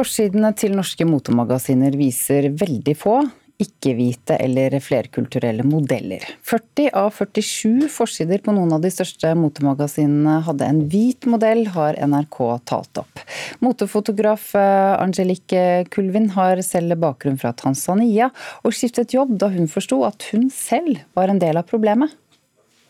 Forsidene til norske motemagasiner viser veldig få ikke-hvite eller flerkulturelle modeller. 40 av 47 forsider på noen av de største motemagasinene hadde en hvit modell, har NRK talt opp. Motefotograf eh, Angelique Kulvin har selv bakgrunn fra Tanzania, og skiftet jobb da hun forsto at hun selv var en del av problemet.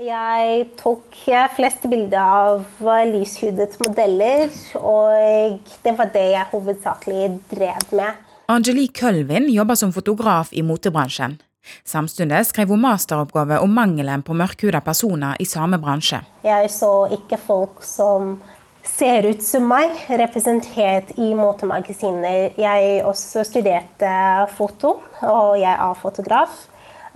Jeg tok flest bilder av lyshudet modeller, og det var det jeg hovedsakelig drev med. Angelique Kølvin jobber som fotograf i motebransjen. Samtidig skrev hun masteroppgave om mangelen på mørkhuda personer i samme bransje. Jeg så ikke folk som ser ut som meg, representert i motemagasiner. Jeg også studerte foto, og jeg er fotograf.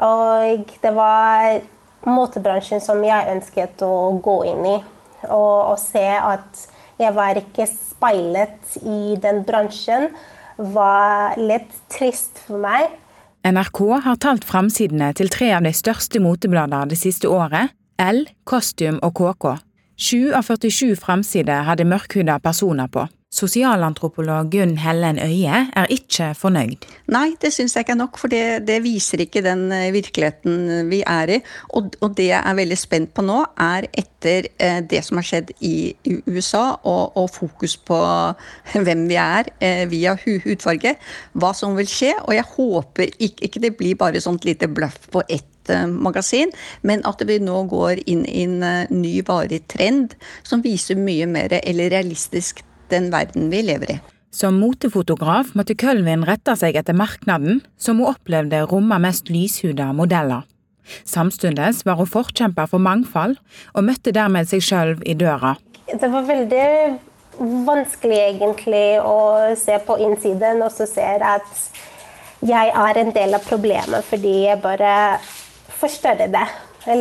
Og det var motebransjen som jeg ønsket å gå inn i. Og, og se at jeg var ikke speilet i den bransjen, var litt trist for meg. NRK har talt framsidene til tre av de største motebladene det siste året, L, Costume og KK. Sju av 47 framsider hadde mørkhuda personer på. Sosialantropolog Gunn Hellen Øie er ikke fornøyd. Nei, det syns jeg ikke er nok, for det, det, viser ikke den eh, virkeligheten vi er i. Og, og, det jeg er veldig spent på nå, er etter eh, det som har skjedd i, USA, og, og, fokus på hvem vi er eh, via hudfarge, hva som vil skje. Og jeg håper ikke, ikke det blir bare sånt lite bløff på ett eh, magasin, men at vi nå går inn i en ny varig trend som viser mye mer eller realistisk den verden vi lever i. Som motefotograf måtte Kølvin rette seg etter marknaden, som hun opplevde romma mest lyshuda modeller. Samtidig var hun forkjemper for mangfold, og møtte dermed seg sjøl i døra. Det var veldig vanskelig egentlig å se på innsiden og så ser at jeg er en del av problemet fordi jeg bare forstørrer det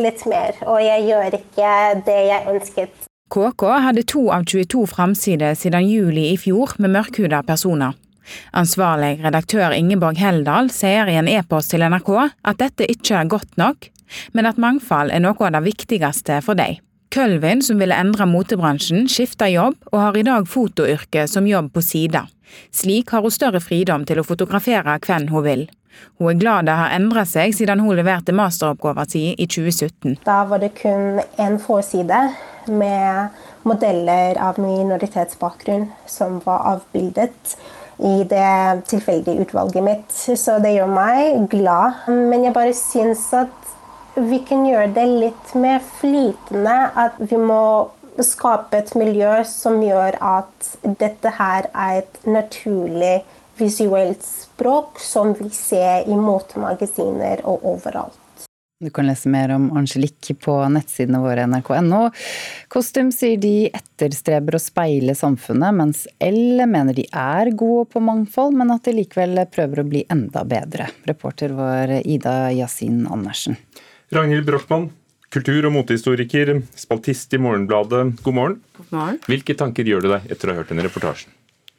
litt mer. Og jeg gjør ikke det jeg ønsket KK hadde to av 22 framsider siden juli i fjor med mørkhuda personer. Ansvarlig redaktør Ingeborg Heldal sier i en e-post til NRK at dette ikke er godt nok, men at mangfold er noe av det viktigste for deg. Kølvin, som ville endre motebransjen, skifter jobb og har i dag fotoyrket som jobb på sida. Slik har hun større fridom til å fotografere hvem hun vil. Hun er glad det har endret seg siden hun leverte masteroppgaven sin i 2017. Da var det kun én forside med modeller av minoritetsbakgrunn som var avbildet i det tilfeldige utvalget mitt. Så det gjør meg glad. Men jeg bare syns at vi kan gjøre det litt mer flytende. At vi må skape et miljø som gjør at dette her er et naturlig visuelt språk som vi ser i motemagasiner og overalt. Du kan lese mer om Angelique på nettsidene våre nrk.no. Kostym sier de etterstreber å speile samfunnet, mens L mener de er gode på mangfold, men at de likevel prøver å bli enda bedre. Reporter var Ida Yasin Andersen. Ragnhild Brochmann, kultur- og motehistoriker, spaltist i Morgenbladet. God morgen. God morgen. Hvilke tanker gjør du deg etter å ha hørt denne reportasjen?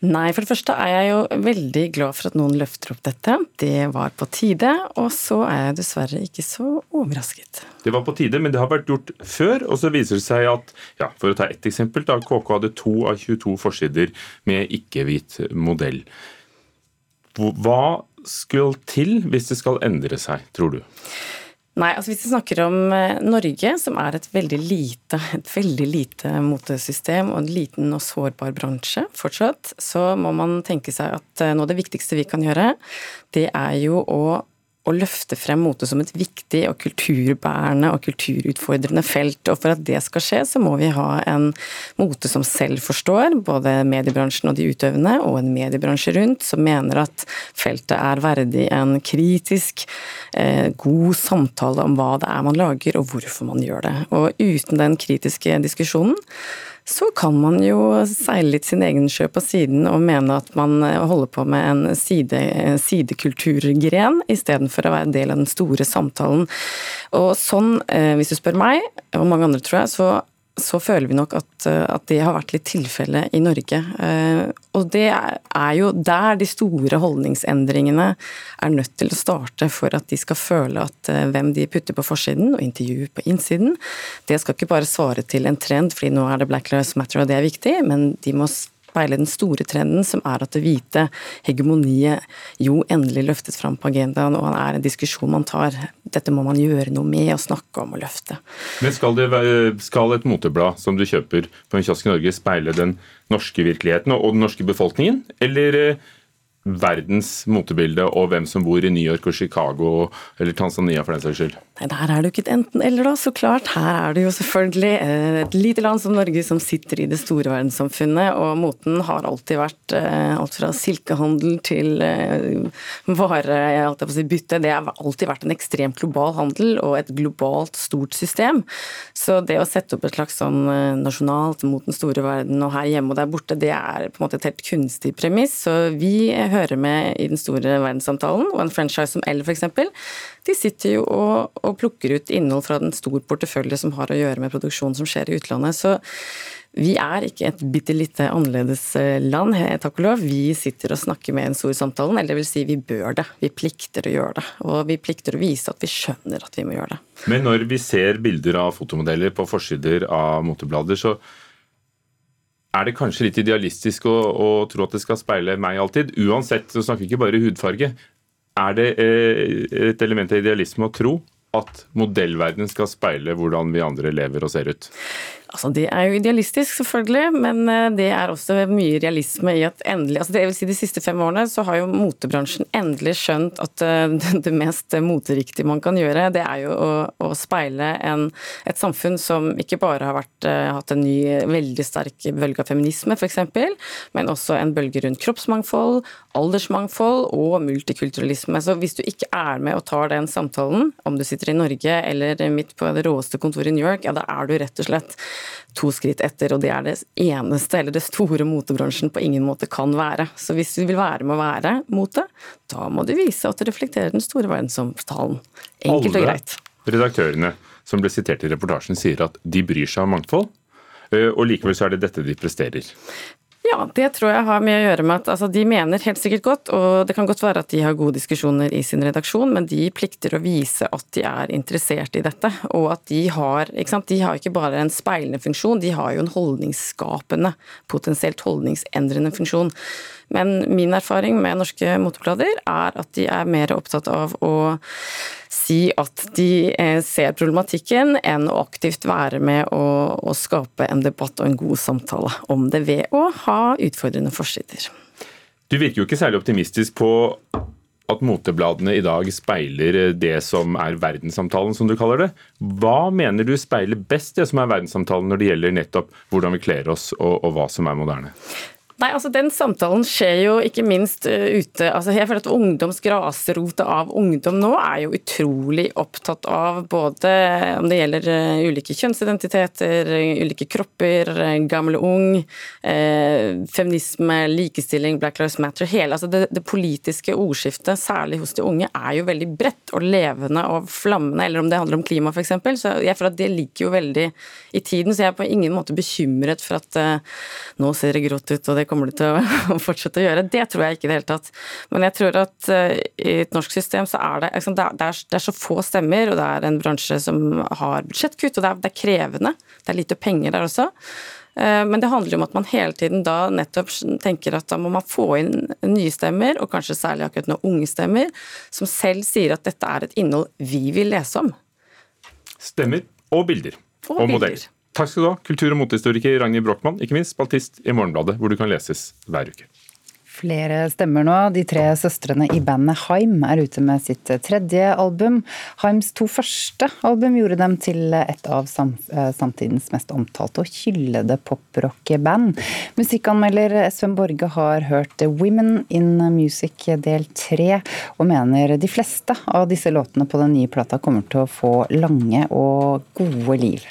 Nei, for det første er jeg jo veldig glad for at noen løfter opp dette. Det var på tide. Og så er jeg dessverre ikke så overrasket. Det var på tide, men det har vært gjort før. Og så viser det seg at, ja, for å ta ett eksempel, da KK hadde to av 22 forsider med ikke-hvit modell. Hva skal til hvis det skal endre seg, tror du? Nei, altså Hvis vi snakker om eh, Norge, som er et veldig lite, et veldig lite motesystem og en liten og sårbar bransje fortsatt, så må man tenke seg at eh, noe av det viktigste vi kan gjøre, det er jo å å løfte frem mote som et viktig og kulturbærende og kulturutfordrende felt. Og for at det skal skje, så må vi ha en mote som selv forstår både mediebransjen og de utøvende, og en mediebransje rundt som mener at feltet er verdig en kritisk, eh, god samtale om hva det er man lager og hvorfor man gjør det. Og uten den kritiske diskusjonen så kan man jo seile litt sin egen sjø på siden og mene at man eh, holder på med en side, sidekulturgren, istedenfor å være del av den store samtalen. Og sånn, eh, hvis du spør meg, og mange andre tror jeg, så så føler vi nok at, eh, at det har vært litt tilfelle i Norge. Eh, og det er jo der de store holdningsendringene er nødt til å starte for at de skal føle at eh, hvem de putter på forsiden og intervjuer på innsiden, det skal ikke bare svare til en trend fordi nå er det Black Lives Matter og det er viktig, men de må speile den store trenden, som er at det hvite hegemoniet jo endelig løftes fram på agendaen, og er en diskusjon man tar. Dette må man gjøre noe med og snakke om og løfte. Men skal, det, skal et moteblad som du kjøper på en kiosk i Norge speile den norske virkeligheten og den norske befolkningen, eller eh, verdens motebilde og hvem som bor i New York og Chicago eller Tanzania for den saks skyld? Nei, Der er det jo ikke et enten-eller, da, så klart. Her er det jo selvfølgelig eh, et lite land som Norge som sitter i det store verdenssamfunnet, og moten har alltid vært eh, alt fra silkehandel til eh, vare, alt jeg å si, bytte. Det har alltid vært en ekstremt global handel og et globalt stort system. Så det å sette opp et slags sånn nasjonalt mot den store verden og her hjemme og der borte, det er på en måte et helt kunstig premiss. Så vi hører med i den store verdenssamtalen, og en franchise som L f.eks., de sitter jo og, og, plukker ut innhold fra en stor portefølje som har å gjøre med produksjon som skjer i utlandet. Så vi er ikke et bitte lite annerledes eh, land, takk og lov. Vi sitter og snakker med en stor samtalen, eller det vil si vi bør det. Vi plikter å gjøre det. Og vi plikter å vise at vi skjønner at vi må gjøre det. Men når vi ser bilder av fotomodeller på forsider av moteblader, så er det kanskje litt idealistisk å, å, tro at det skal speile meg alltid. Uansett, så snakker vi ikke bare hudfarge. Er det eh, et element av idealisme å tro at modellverdenen skal speile hvordan vi andre lever og ser ut? Altså, det er jo idealistisk, selvfølgelig, men eh, det er også mye realisme i at endelig altså det vil si De siste fem årene så har jo motebransjen endelig skjønt at eh, det mest moteriktige man kan gjøre, det er jo å, å speile en, et samfunn som ikke bare har vært, eh, hatt en ny, veldig sterk bølge av feminisme, f.eks., men også en bølge rundt kroppsmangfold, aldersmangfold og multikulturalisme. Så hvis du ikke er med og tar den samtalen, om du sitter i Norge eller midt på det råeste kontoret i New York, ja, da er du rett og slett to skritt etter, og det er det eneste, eller det store motebransjen på ingen måte kan være. Så hvis du vil være med å være mote, da må du vise at du reflekterer den store verdensomtalen. Enkelt og greit. redaktørene som ble sitert i reportasjen sier at de bryr seg om mangfold, eh, og likevel så er det dette de presterer. Ja, det tror jeg har med å gjøre med at altså, de mener helt sikkert godt, og det kan godt være at de har gode diskusjoner i sin redaksjon, men de plikter å vise at de er interessert i dette, og at de har ikke sant, De har ikke bare en speilende funksjon, de har jo en holdningsskapende, potensielt holdningsendrende funksjon. Men min erfaring med norske moteblader er at de er mer opptatt av å si at de eh, ser problematikken, enn å aktivt være med å, å skape en debatt og en god samtale om det ved å ha utfordrende forsider. Du virker jo ikke særlig optimistisk på at motebladene i dag speiler det som er verdenssamtalen, som du kaller det. Hva mener du speiler best det som er verdenssamtalen når det gjelder nettopp hvordan vi kler oss og, og hva som er moderne? Nei, altså Den samtalen skjer jo ikke minst uh, ute. altså Jeg føler at Ungdoms grasrote av ungdom nå er jo utrolig opptatt av både om det gjelder uh, ulike kjønnsidentiteter, ulike kropper, gammel og ung, feminisme, likestilling, Black Lives Matter. hele, altså det, det, politiske ordskiftet, særlig hos de unge, er jo veldig bredt og levende og flammende. Eller om det handler om klima, f.eks. Så jeg føler at det ligger jo veldig i tiden. Så jeg er på ingen måte bekymret for at nå ser det grått ut. og det kommer det til å fortsette å gjøre. Det tror jeg ikke i det hele tatt. Men jeg tror at eh, i et norsk system så er det, det, er, det er så få stemmer, og det er en bransje som har budsjettkutt, og det er, det er krevende. Det er lite penger der også. Eh, men det handler om at man hele tiden da nettopp tenker at da må man få inn nye stemmer, og kanskje særlig akkurat nå unge stemmer, som selv sier at dette er et innhold vi vil lese om. Stemmer og bilder. Og, og modeller. Takk skal du ha, kultur- og motehistoriker Ragnhild Brochmann, ikke minst spaltist i Morgenbladet, hvor du kan leses hver uke. Flere stemmer nå. De tre søstrene i bandet Haim er ute med sitt tredje album. Haims to første album gjorde dem til et av eh, samtidens mest omtalte og hyllede poprock-band. Musikkanmelder Sven Borge har hørt Women in Music del tre, og mener de fleste av disse låtene på den nye plata kommer til å få lange og gode liv.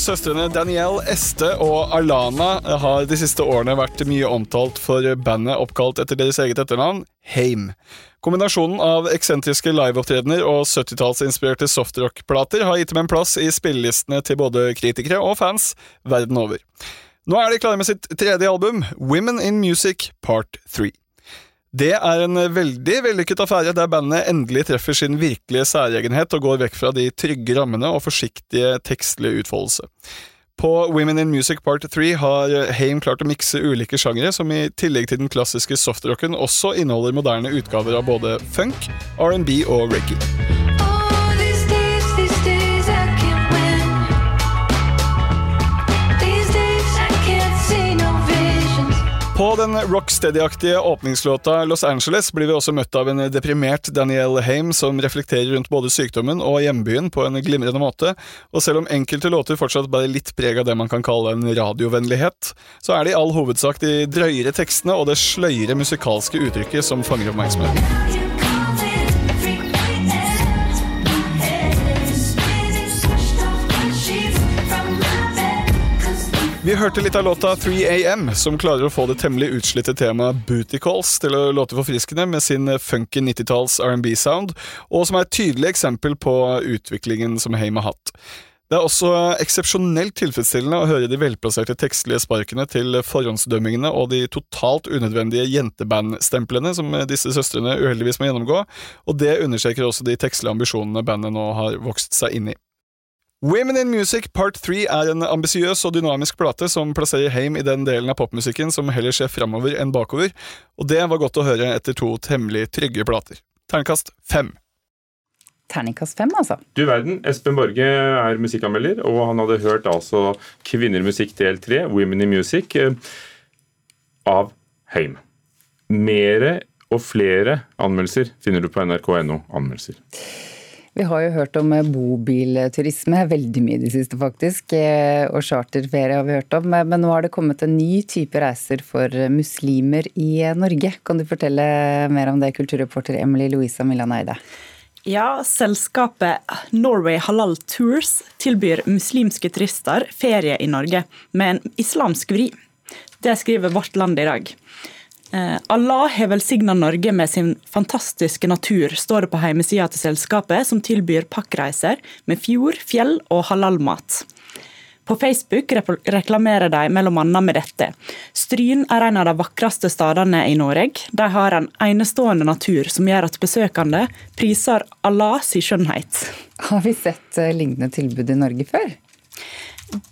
Søstrene Danielle, Este og Alana har de siste årene vært mye omtalt for bandet oppkalt etter deres eget etternavn, Heim. Kombinasjonen av eksentriske liveopptredener og 70-tallsinspirerte softrock-plater har gitt dem en plass i spillelistene til både kritikere og fans verden over. Nå er de klare med sitt tredje album, Women in Music Part 3. Det er en veldig vellykket affære der bandet endelig treffer sin virkelige særegenhet og går vekk fra de trygge rammene og forsiktige tekstlige utfoldelse. På Women in Music Part 3 har Haim klart å mikse ulike sjangere, som i tillegg til den klassiske softrocken også inneholder moderne utgaver av både funk, R&B og reggae. Den rocksteady-aktige åpningslåta Los Angeles blir vi også møtt av en deprimert Danielle Haim som reflekterer rundt både sykdommen og hjembyen på en glimrende måte, og selv om enkelte låter fortsatt bærer litt preg av det man kan kalle en radiovennlighet, så er det i all hovedsak de drøyere tekstene og det sløyere musikalske uttrykket som fanger oppmerksomheten. Hørte litt av låta 3AM, som klarer å få det temmelig utslitte temaet Booty Calls til å låte forfriskende med sin funky 90-talls R&B-sound, og som er et tydelig eksempel på utviklingen som Heim har hatt. Det er også eksepsjonelt tilfredsstillende å høre de velplasserte tekstlige sparkene til forhåndsdømmingene og de totalt unødvendige jenteband-stemplene som disse søstrene uheldigvis må gjennomgå, og det understreker også de tekstlige ambisjonene bandet nå har vokst seg inn i. Women in Music Part 3 er en ambisiøs og dynamisk plate som plasserer Heim i den delen av popmusikken som heller ser framover enn bakover, og det var godt å høre etter to temmelig trygge plater. Terningkast fem. Terningkast fem, altså. Du verden, Espen Borge er musikkanmelder, og han hadde hørt altså Kvinner musikk del 3, Women in Music, eh, av Heim. Mere og flere anmeldelser finner du på nrk.no anmeldelser. Vi har jo hørt om eh, bobilturisme veldig mye i det siste, faktisk. eh, Og charterferie har vi hørt om. Men nå har det kommet en ny type reiser for muslimer i eh, Norge. Kan du fortelle mer om det, kulturreporter Emily Louisa Millan Eide? Ja, selskapet Norway Halal Tours tilbyr muslimske turister ferie i Norge med en islamsk vri. Det skriver Vårt Land i dag. Eh, Allah har velsigna Norge med sin fantastiske natur, står det på hjemmesida til selskapet, som tilbyr pakkreiser med fjord, fjell og halalmat. På Facebook reklamerer de bl.a. med dette. Stryn er en av de vakreste stedene i Norge. De har en enestående natur som gjør at besøkende priser Allahs skjønnhet. Har vi sett eh, lignende tilbud i Norge før?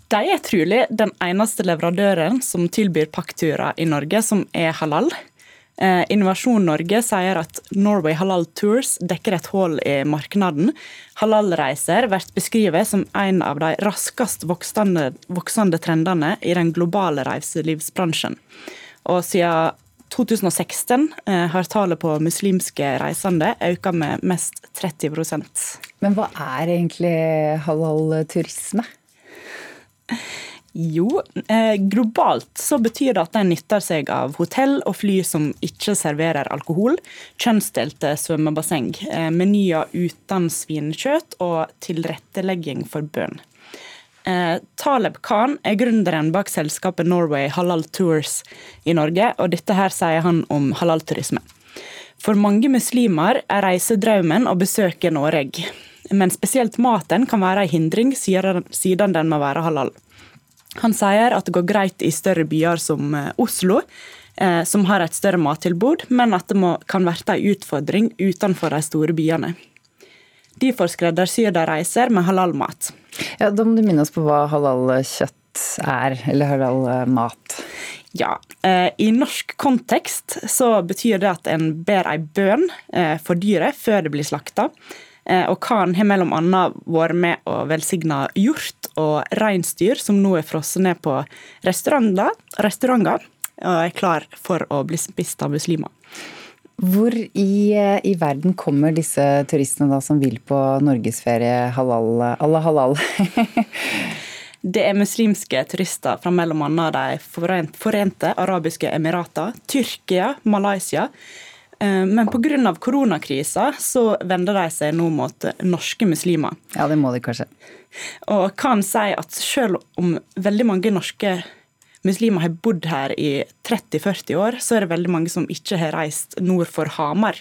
De er trolig den eneste leverandøren som tilbyr pakkturer i Norge som er halal. Eh, Innovasjon Norge sier at Norway Halal Tours dekker et hull i markedet. Halalreiser blir beskrevet som en av de raskest voksende, voksende trendene i den globale reiselivsbransjen. Og siden 2016 eh, har tallet på muslimske reisende økt med mest 30% Men hva er egentlig halal turisme? Jo, eh, globalt så betyr det at de nytter seg av hotell og fly som ikke serverer alkohol, kjønnsdelte svømmebasseng, eh, menyer uten svinekjøtt og tilrettelegging for bønn. Eh, Taleb Khan er gründeren bak selskapet Norway Halal Tours i Norge, og dette her sier han om halalturisme. For mange muslimer er reisedrømmen å besøke Norge, men spesielt maten kan være en hindring siden den må være halal. Han sier at det går greit i større byer som eh, Oslo, eh, som har et større mattilbud, men at det må, kan være en utfordring utenfor de store byene. Derfor skreddersyr de reiser med halalmat. Ja, Da må du minne oss på hva halal kjøtt er, eller halal eh, mat. Ja, eh, I norsk kontekst så betyr det at en ber ei bønn for dyret før det blir slakta. Og Khan har mellom annet vært med å velsigne hjort og reinsdyr som nå er frosset ned på restauranter, restauranter og er klar for å bli spist av muslimer. Hvor i, eh, i verden kommer disse turistene da som vil på norgesferie halal, Allah halal? Det er muslimske turister fra bl.a. de forente arabiske emirater, Tyrkia, Malaysia. Eh, Men pga. koronakrisa så vender de seg nå mot norske muslimer. ja, det må de kanskje. Og kan si at selv om veldig mange norske muslimer har bodd her i 30-40 år, så er det veldig mange som ikke har reist nord for Hamar.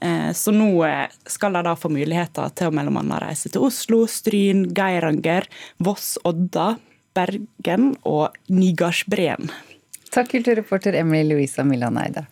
Eh, Så nå eh, skal de da få muligheter til å annet reise til Oslo, Stryn, Geiranger, Voss, Odda, Bergen og Nygardsbreen. Takk, kulturreporter Emily Louisa Millan Eide.